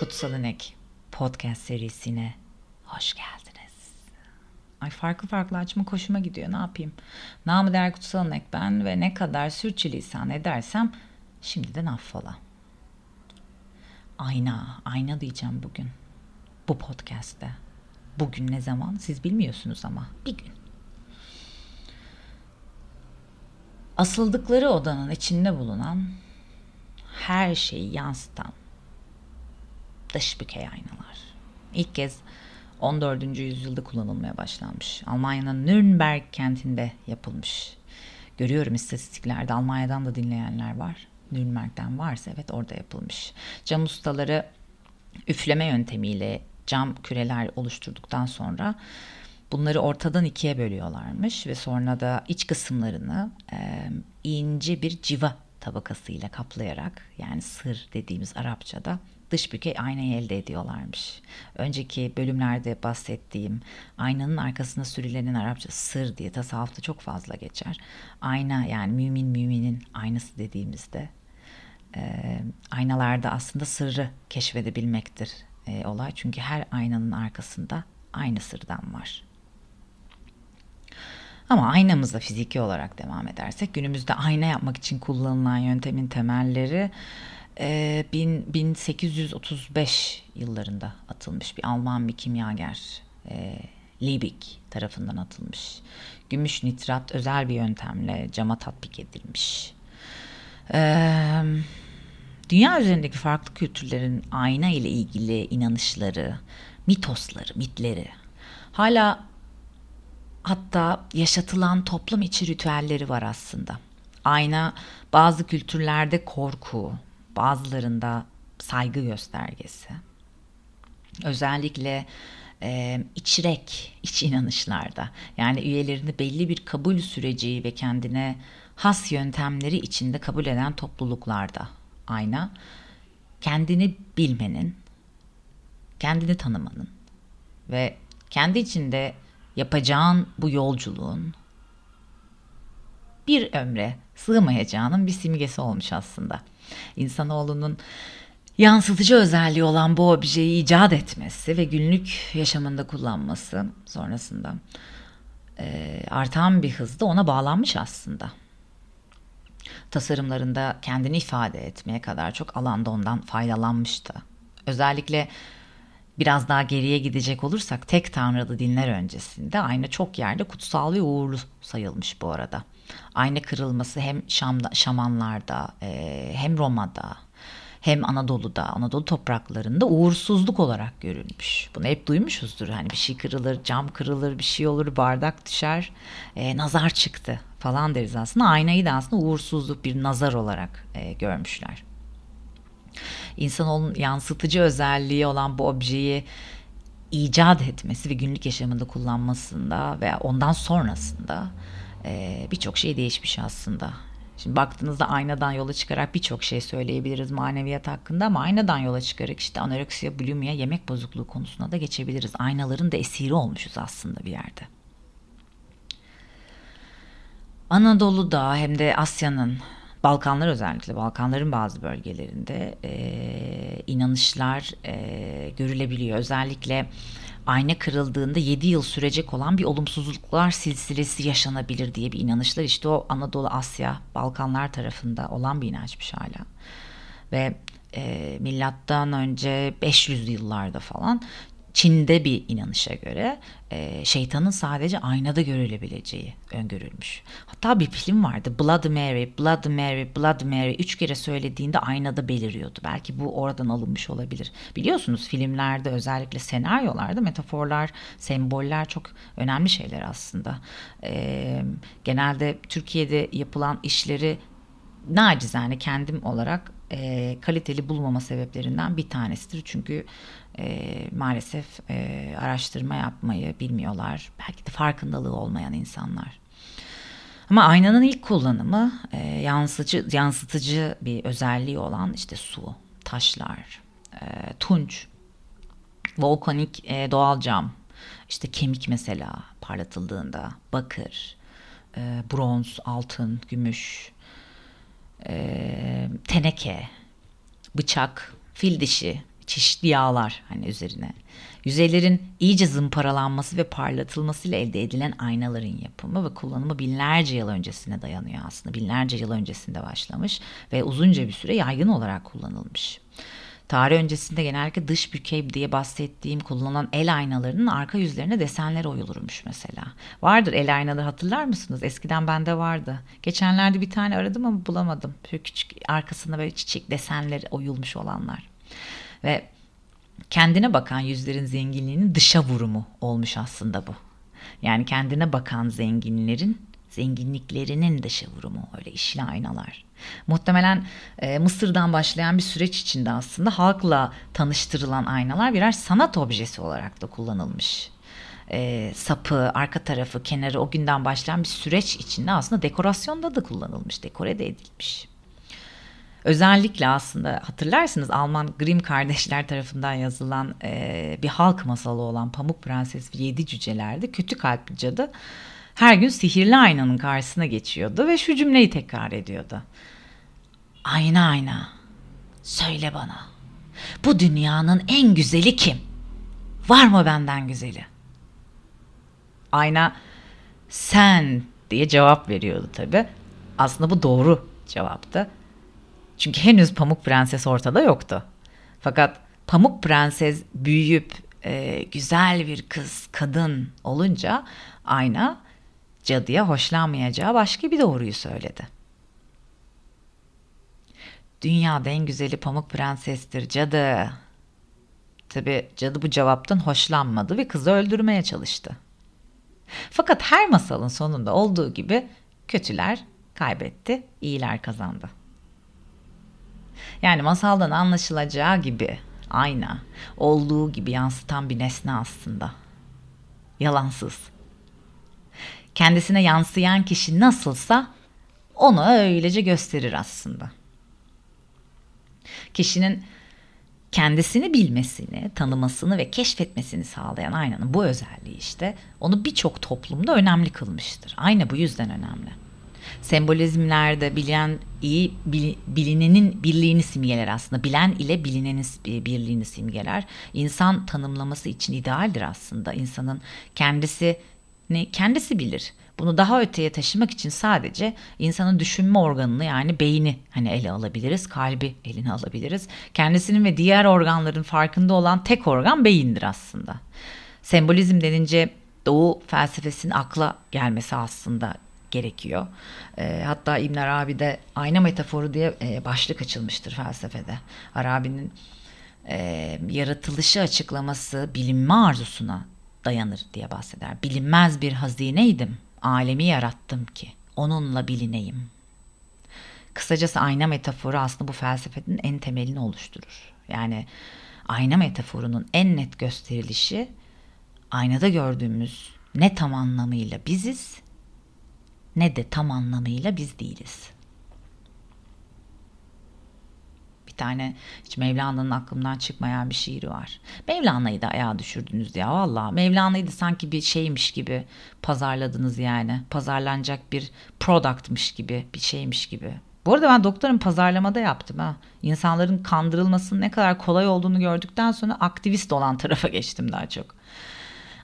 Kutsal İnek podcast serisine hoş geldiniz. Ay farklı farklı açma hoşuma gidiyor ne yapayım. Namı değer Kutsal İnek ben ve ne kadar sürçülisan edersem şimdiden affola. Ayna, ayna diyeceğim bugün. Bu podcast'te. Bugün ne zaman siz bilmiyorsunuz ama bir gün. Asıldıkları odanın içinde bulunan her şeyi yansıtan dış bükey aynalar. İlk kez 14. yüzyılda kullanılmaya başlanmış. Almanya'nın Nürnberg kentinde yapılmış. Görüyorum istatistiklerde Almanya'dan da dinleyenler var. Nürnberg'den varsa evet orada yapılmış. Cam ustaları üfleme yöntemiyle cam küreler oluşturduktan sonra bunları ortadan ikiye bölüyorlarmış ve sonra da iç kısımlarını e, ince bir civa tabakasıyla kaplayarak yani sır dediğimiz Arapçada dış bükey aynayı elde ediyorlarmış. Önceki bölümlerde bahsettiğim aynanın arkasında sürülenin Arapça sır diye tasavvufta çok fazla geçer. Ayna yani mümin müminin aynası dediğimizde e, aynalarda aslında sırrı keşfedebilmektir e, olay. Çünkü her aynanın arkasında aynı sırdan var. Ama aynamızda fiziki olarak devam edersek günümüzde ayna yapmak için kullanılan yöntemin temelleri 1835 yıllarında atılmış bir Alman bir kimyager e, Liebig tarafından atılmış. Gümüş nitrat özel bir yöntemle cama tatbik edilmiş. Ee, dünya üzerindeki farklı kültürlerin ayna ile ilgili inanışları, mitosları, mitleri hala hatta yaşatılan toplum içi ritüelleri var aslında. Ayna bazı kültürlerde korku, bazılarında saygı göstergesi. Özellikle e, içrek, iç inanışlarda yani üyelerini belli bir kabul süreci ve kendine has yöntemleri içinde kabul eden topluluklarda ayna kendini bilmenin, kendini tanımanın ve kendi içinde yapacağın bu yolculuğun bir ömre sığmayacağının bir simgesi olmuş aslında. İnsanoğlunun yansıtıcı özelliği olan bu objeyi icat etmesi ve günlük yaşamında kullanması sonrasında e, artan bir hızda ona bağlanmış aslında. Tasarımlarında kendini ifade etmeye kadar çok alanda ondan faydalanmıştı. Özellikle biraz daha geriye gidecek olursak tek tanrılı dinler öncesinde ayna çok yerde kutsal ve uğurlu sayılmış bu arada. Ayna kırılması hem Şam'da, Şamanlarda e, hem Roma'da hem Anadolu'da, Anadolu topraklarında uğursuzluk olarak görülmüş. Bunu hep duymuşuzdur. Hani bir şey kırılır, cam kırılır, bir şey olur, bardak düşer, e, nazar çıktı falan deriz aslında. Aynayı da aslında uğursuzluk bir nazar olarak e, görmüşler. İnsanoğlunun yansıtıcı özelliği olan bu objeyi icat etmesi ve günlük yaşamında kullanmasında veya ondan sonrasında e, birçok şey değişmiş aslında. Şimdi baktığınızda aynadan yola çıkarak birçok şey söyleyebiliriz maneviyat hakkında ama aynadan yola çıkarak işte anoreksiya, bulimia, yemek bozukluğu konusuna da geçebiliriz. Aynaların da esiri olmuşuz aslında bir yerde. Anadolu'da hem de Asya'nın Balkanlar özellikle Balkanların bazı bölgelerinde e, inanışlar e, görülebiliyor. Özellikle ayna kırıldığında 7 yıl sürecek olan bir olumsuzluklar silsilesi yaşanabilir diye bir inanışlar işte o Anadolu, Asya, Balkanlar tarafında olan bir inançmış hala. Ve e, milattan önce 500 yıllarda falan Çin'de bir inanışa göre e, şeytanın sadece aynada görülebileceği öngörülmüş. Hatta bir film vardı Blood Mary, Blood Mary, Blood Mary üç kere söylediğinde aynada beliriyordu. Belki bu oradan alınmış olabilir. Biliyorsunuz filmlerde özellikle senaryolarda metaforlar, semboller çok önemli şeyler aslında. E, genelde Türkiye'de yapılan işleri nacizane kendim olarak e, kaliteli bulmama sebeplerinden bir tanesidir. Çünkü e, maalesef e, araştırma yapmayı bilmiyorlar. Belki de farkındalığı olmayan insanlar. Ama aynanın ilk kullanımı e, yansıtıcı, yansıtıcı bir özelliği olan işte su, taşlar, e, tunç, volkanik e, doğal cam, işte kemik mesela parlatıldığında, bakır, e, bronz, altın, gümüş, e, teneke, bıçak, fil dişi, çeşitli yağlar hani üzerine. Yüzeylerin iyice zımparalanması ve parlatılmasıyla elde edilen aynaların yapımı ve kullanımı binlerce yıl öncesine dayanıyor aslında. Binlerce yıl öncesinde başlamış ve uzunca bir süre yaygın olarak kullanılmış. Tarih öncesinde genellikle dış bükey diye bahsettiğim kullanılan el aynalarının arka yüzlerine desenler oyulurmuş mesela. Vardır el aynaları hatırlar mısınız? Eskiden bende vardı. Geçenlerde bir tane aradım ama bulamadım. Böyle küçük arkasında böyle çiçek desenleri oyulmuş olanlar. Ve kendine bakan yüzlerin zenginliğinin dışa vurumu olmuş aslında bu. Yani kendine bakan zenginlerin zenginliklerinin dışa vurumu öyle işli aynalar. Muhtemelen e, Mısır'dan başlayan bir süreç içinde aslında halkla tanıştırılan aynalar birer sanat objesi olarak da kullanılmış. E, sapı, arka tarafı, kenarı o günden başlayan bir süreç içinde aslında dekorasyonda da kullanılmış, dekore de edilmiş. Özellikle aslında hatırlarsınız Alman Grimm kardeşler tarafından yazılan e, bir halk masalı olan Pamuk Prenses ve Yedi Cüceler'de kötü kalpli cadı her gün sihirli aynanın karşısına geçiyordu ve şu cümleyi tekrar ediyordu. Ayna ayna, söyle bana, bu dünyanın en güzeli kim? Var mı benden güzeli? Ayna, sen diye cevap veriyordu tabi. Aslında bu doğru cevaptı. Çünkü henüz Pamuk Prenses ortada yoktu. Fakat Pamuk Prenses büyüyüp e, güzel bir kız, kadın olunca ayna cadıya hoşlanmayacağı başka bir doğruyu söyledi. Dünyada en güzeli Pamuk Prenses'tir cadı. Tabi cadı bu cevaptan hoşlanmadı ve kızı öldürmeye çalıştı. Fakat her masalın sonunda olduğu gibi kötüler kaybetti, iyiler kazandı. Yani masaldan anlaşılacağı gibi ayna olduğu gibi yansıtan bir nesne aslında. Yalansız. Kendisine yansıyan kişi nasılsa onu öylece gösterir aslında. Kişinin kendisini bilmesini, tanımasını ve keşfetmesini sağlayan aynanın bu özelliği işte onu birçok toplumda önemli kılmıştır. Ayna bu yüzden önemli sembolizmlerde bilen iyi bilinenin birliğini simgeler aslında. Bilen ile bilinenin birliğini simgeler. İnsan tanımlaması için idealdir aslında. İnsanın kendisi ne kendisi bilir. Bunu daha öteye taşımak için sadece insanın düşünme organını yani beyni hani ele alabiliriz, kalbi eline alabiliriz. Kendisinin ve diğer organların farkında olan tek organ beyindir aslında. Sembolizm denince Doğu felsefesinin akla gelmesi aslında gerekiyor. E, hatta İbn Arabi'de ayna metaforu diye e, başlık açılmıştır felsefede. Arabi'nin e, yaratılışı açıklaması bilinme arzusuna dayanır diye bahseder. Bilinmez bir hazineydim, alemi yarattım ki onunla bilineyim. Kısacası ayna metaforu aslında bu felsefenin en temelini oluşturur. Yani ayna metaforunun en net gösterilişi aynada gördüğümüz ne tam anlamıyla biziz ne de tam anlamıyla biz değiliz. Bir tane hiç Mevlana'nın aklımdan çıkmayan bir şiiri var. Mevlana'yı da ayağa düşürdünüz ya valla. Mevlana'yı da sanki bir şeymiş gibi pazarladınız yani. Pazarlanacak bir productmış gibi bir şeymiş gibi. Bu arada ben doktorum pazarlamada yaptım ha. İnsanların kandırılmasının ne kadar kolay olduğunu gördükten sonra aktivist olan tarafa geçtim daha çok.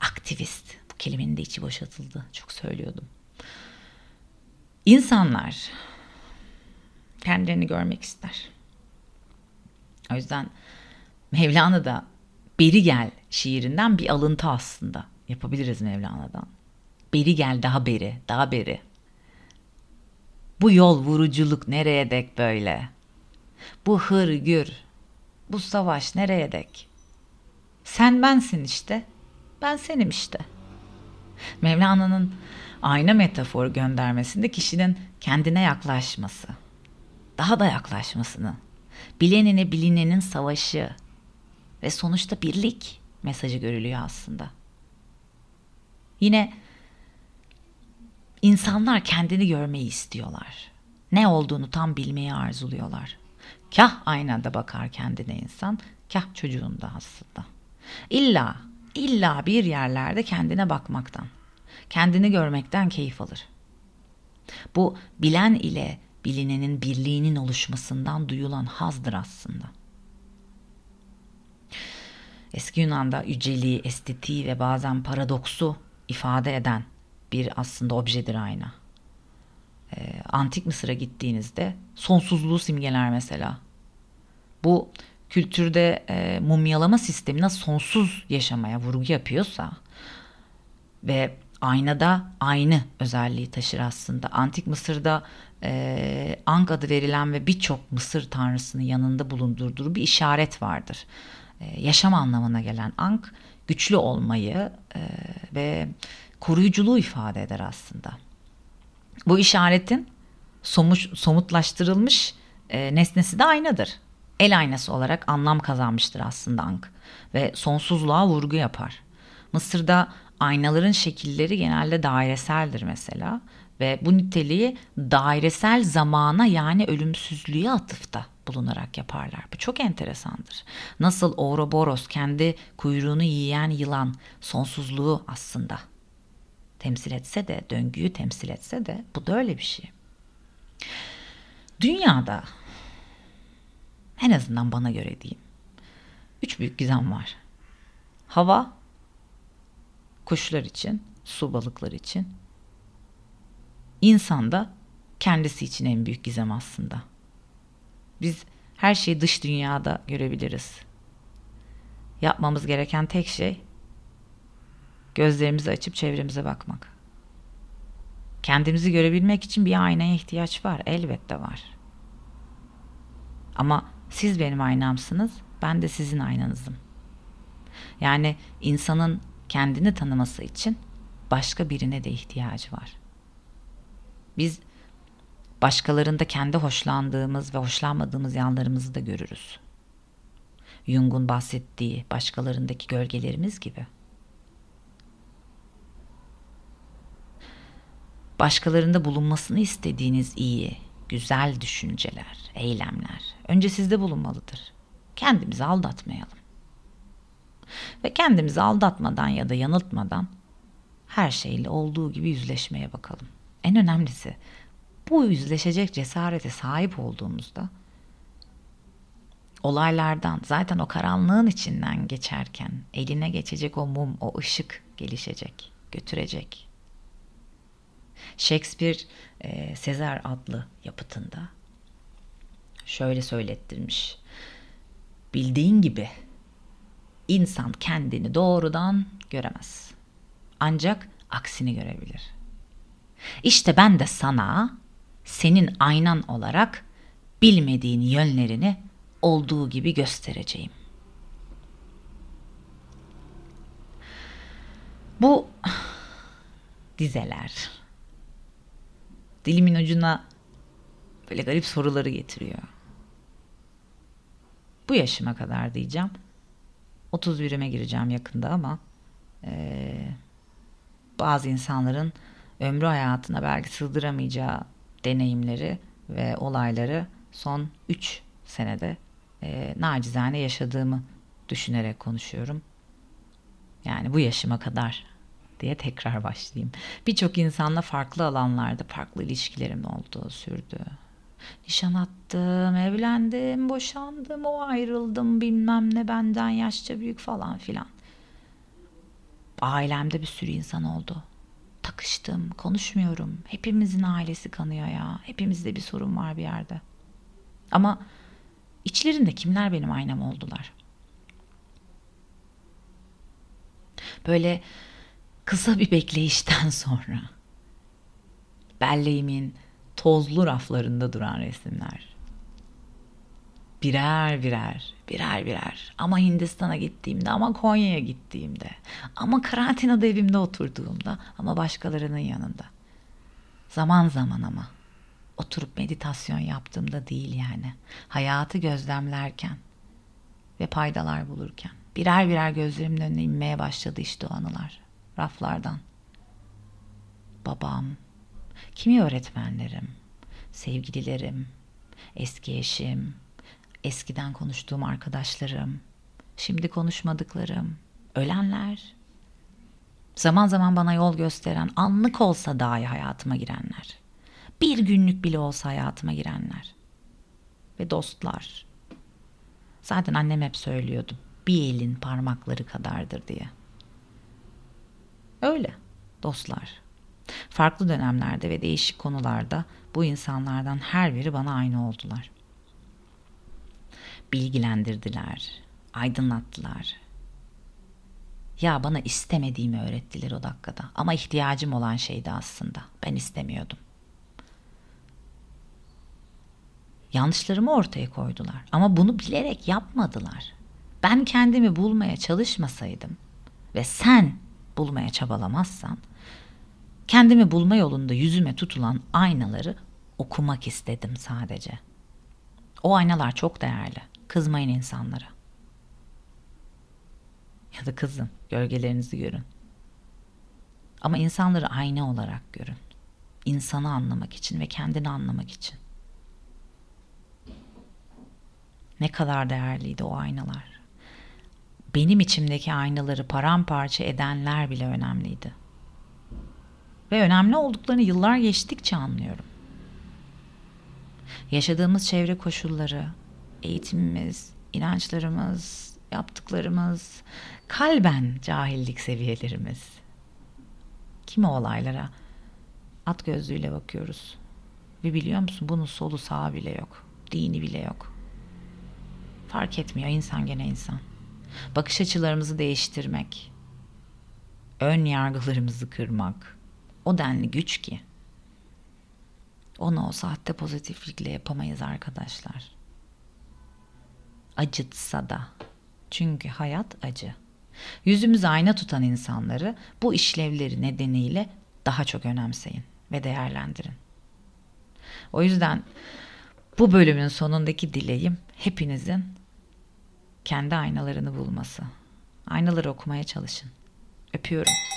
Aktivist. Bu kelimenin de içi boşaltıldı. Çok söylüyordum. İnsanlar kendilerini görmek ister. O yüzden Mevlana da Beri Gel şiirinden bir alıntı aslında yapabiliriz Mevlana'dan. Beri gel daha beri, daha beri. Bu yol vuruculuk nereye dek böyle? Bu hır gür, bu savaş nereye dek? Sen bensin işte, ben senim işte. Mevlana'nın ayna metaforu göndermesinde kişinin kendine yaklaşması, daha da yaklaşmasını, bilenine bilinenin savaşı ve sonuçta birlik mesajı görülüyor aslında. Yine insanlar kendini görmeyi istiyorlar. Ne olduğunu tam bilmeyi arzuluyorlar. Kah aynada bakar kendine insan, kah çocuğunda aslında. İlla, illa bir yerlerde kendine bakmaktan kendini görmekten keyif alır. Bu bilen ile bilinenin birliğinin oluşmasından duyulan hazdır aslında. Eski Yunan'da yüceliği, estetiği ve bazen paradoksu ifade eden bir aslında objedir ayna. Ee, Antik Mısır'a gittiğinizde sonsuzluğu simgeler mesela. Bu kültürde e, mumyalama sistemi nasıl sonsuz yaşamaya vurgu yapıyorsa ve aynada aynı özelliği taşır aslında. Antik Mısır'da e, Ankh adı verilen ve birçok Mısır tanrısının yanında bulundurduğu bir işaret vardır. E, yaşam anlamına gelen Ankh güçlü olmayı e, ve koruyuculuğu ifade eder aslında. Bu işaretin somut, somutlaştırılmış e, nesnesi de aynadır. El aynası olarak anlam kazanmıştır aslında Ankh ve sonsuzluğa vurgu yapar. Mısır'da aynaların şekilleri genelde daireseldir mesela ve bu niteliği dairesel zamana yani ölümsüzlüğe atıfta bulunarak yaparlar. Bu çok enteresandır. Nasıl Ouroboros kendi kuyruğunu yiyen yılan sonsuzluğu aslında temsil etse de, döngüyü temsil etse de bu da öyle bir şey. Dünyada en azından bana göre diyeyim. Üç büyük gizem var. Hava, kuşlar için, su balıkları için. İnsan da kendisi için en büyük gizem aslında. Biz her şeyi dış dünyada görebiliriz. Yapmamız gereken tek şey gözlerimizi açıp çevremize bakmak. Kendimizi görebilmek için bir aynaya ihtiyaç var, elbette var. Ama siz benim aynamsınız, ben de sizin aynanızım. Yani insanın kendini tanıması için başka birine de ihtiyacı var. Biz başkalarında kendi hoşlandığımız ve hoşlanmadığımız yanlarımızı da görürüz. Jung'un bahsettiği başkalarındaki gölgelerimiz gibi. Başkalarında bulunmasını istediğiniz iyi, güzel düşünceler, eylemler önce sizde bulunmalıdır. Kendimizi aldatmayalım. Ve kendimizi aldatmadan ya da yanıltmadan her şeyle olduğu gibi yüzleşmeye bakalım. En önemlisi bu yüzleşecek cesarete sahip olduğumuzda olaylardan zaten o karanlığın içinden geçerken eline geçecek o mum, o ışık gelişecek, götürecek. Shakespeare e, Sezar adlı yapıtında şöyle söylettirmiş. Bildiğin gibi insan kendini doğrudan göremez. Ancak aksini görebilir. İşte ben de sana senin aynan olarak bilmediğin yönlerini olduğu gibi göstereceğim. Bu dizeler dilimin ucuna böyle garip soruları getiriyor. Bu yaşıma kadar diyeceğim. 31'ime gireceğim yakında ama e, bazı insanların ömrü hayatına belki sığdıramayacağı deneyimleri ve olayları son 3 senede e, nacizane yaşadığımı düşünerek konuşuyorum. Yani bu yaşıma kadar diye tekrar başlayayım. Birçok insanla farklı alanlarda farklı ilişkilerim oldu, sürdü. Nişan attım, evlendim, boşandım, o ayrıldım, bilmem ne benden yaşça büyük falan filan. Ailemde bir sürü insan oldu. Takıştım, konuşmuyorum. Hepimizin ailesi kanıyor ya. Hepimizde bir sorun var bir yerde. Ama içlerinde kimler benim aynam oldular? Böyle kısa bir bekleyişten sonra belleğimin tozlu raflarında duran resimler. Birer birer, birer birer. Ama Hindistan'a gittiğimde, ama Konya'ya gittiğimde, ama karantinada evimde oturduğumda, ama başkalarının yanında. Zaman zaman ama oturup meditasyon yaptığımda değil yani. Hayatı gözlemlerken ve paydalar bulurken. Birer birer gözlerimin önüne inmeye başladı işte o anılar. Raflardan. Babam, kimi öğretmenlerim, sevgililerim, eski eşim, eskiden konuştuğum arkadaşlarım, şimdi konuşmadıklarım, ölenler, zaman zaman bana yol gösteren, anlık olsa dahi hayatıma girenler, bir günlük bile olsa hayatıma girenler ve dostlar. Zaten annem hep söylüyordu. bir elin parmakları kadardır diye. Öyle dostlar. Farklı dönemlerde ve değişik konularda bu insanlardan her biri bana aynı oldular. Bilgilendirdiler, aydınlattılar. Ya bana istemediğimi öğrettiler o dakikada ama ihtiyacım olan şeydi aslında. Ben istemiyordum. Yanlışlarımı ortaya koydular ama bunu bilerek yapmadılar. Ben kendimi bulmaya çalışmasaydım ve sen bulmaya çabalamazsan kendimi bulma yolunda yüzüme tutulan aynaları okumak istedim sadece. O aynalar çok değerli. Kızmayın insanlara. Ya da kızın, gölgelerinizi görün. Ama insanları ayna olarak görün. İnsanı anlamak için ve kendini anlamak için. Ne kadar değerliydi o aynalar. Benim içimdeki aynaları paramparça edenler bile önemliydi. Ve önemli olduklarını yıllar geçtikçe anlıyorum. Yaşadığımız çevre koşulları, eğitimimiz, inançlarımız, yaptıklarımız, kalben cahillik seviyelerimiz. Kimi olaylara at gözlüğüyle bakıyoruz. Ve biliyor musun bunun solu sağı bile yok. Dini bile yok. Fark etmiyor insan gene insan. Bakış açılarımızı değiştirmek, ön yargılarımızı kırmak o denli güç ki. Onu o sahte pozitiflikle yapamayız arkadaşlar. Acıtsa da. Çünkü hayat acı. Yüzümüzü ayna tutan insanları bu işlevleri nedeniyle daha çok önemseyin ve değerlendirin. O yüzden bu bölümün sonundaki dileğim hepinizin kendi aynalarını bulması. Aynaları okumaya çalışın. Öpüyorum.